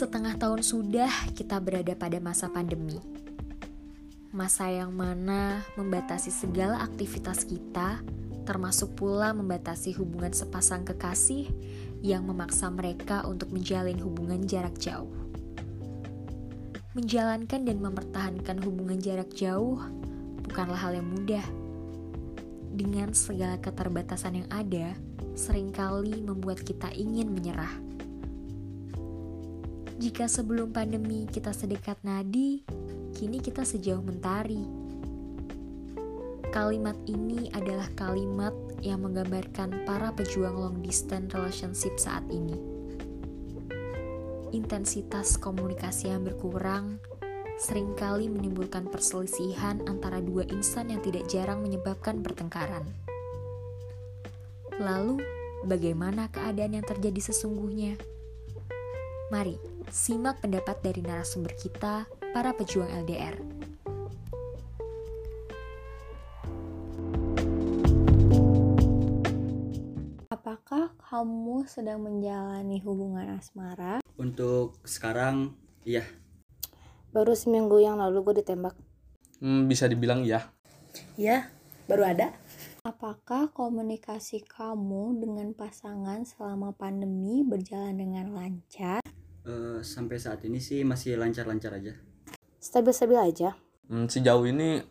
Setengah tahun sudah kita berada pada masa pandemi. Masa yang mana membatasi segala aktivitas kita, termasuk pula membatasi hubungan sepasang kekasih yang memaksa mereka untuk menjalin hubungan jarak jauh. Menjalankan dan mempertahankan hubungan jarak jauh bukanlah hal yang mudah. Dengan segala keterbatasan yang ada, sering kali membuat kita ingin menyerah. Jika sebelum pandemi kita sedekat nadi, kini kita sejauh mentari. Kalimat ini adalah kalimat yang menggambarkan para pejuang long distance relationship saat ini. Intensitas komunikasi yang berkurang sering kali menimbulkan perselisihan antara dua insan yang tidak jarang menyebabkan pertengkaran. Lalu, bagaimana keadaan yang terjadi sesungguhnya? Mari simak pendapat dari narasumber kita, para pejuang LDR. Apakah kamu sedang menjalani hubungan asmara? Untuk sekarang, iya. Baru seminggu yang lalu gue ditembak. Hmm, bisa dibilang ya. Ya, baru ada. Apakah komunikasi kamu dengan pasangan selama pandemi berjalan dengan lancar? Eh, sampai saat ini sih masih lancar-lancar aja. Stabil-stabil aja. Hmm, sejauh ini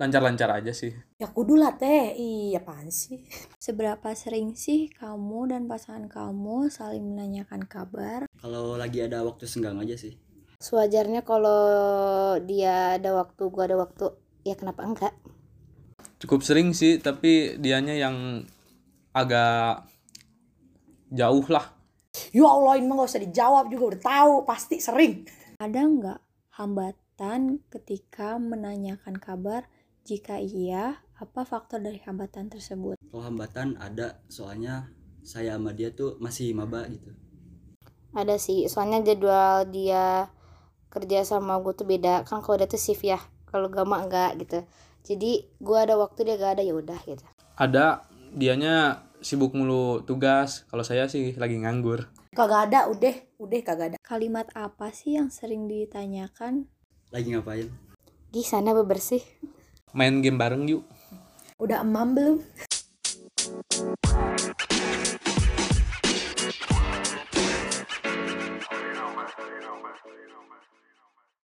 lancar-lancar aja sih. Ya kudu lah teh. Iya apaan sih? Seberapa sering sih kamu dan pasangan kamu saling menanyakan kabar? Kalau lagi ada waktu senggang aja sih. Sewajarnya kalau dia ada waktu, gue ada waktu, ya kenapa enggak? Cukup sering sih, tapi dianya yang agak jauh lah. Ya Allah ini mah gak usah dijawab juga udah tahu pasti sering. Ada nggak hambatan ketika menanyakan kabar? Jika iya, apa faktor dari hambatan tersebut? Kalau hambatan ada, soalnya saya sama dia tuh masih maba gitu. Ada sih, soalnya jadwal dia kerja sama gue tuh beda. Kan kalau dia tuh shift ya, kalau gak mah enggak gitu. Jadi gue ada waktu dia gak ada ya udah gitu. Ada dianya sibuk mulu tugas, kalau saya sih lagi nganggur. Kagak ada, udah, udah kagak ada. Kalimat apa sih yang sering ditanyakan? Lagi ngapain? Gih sana bebersih. Main game bareng yuk. Udah emam belum?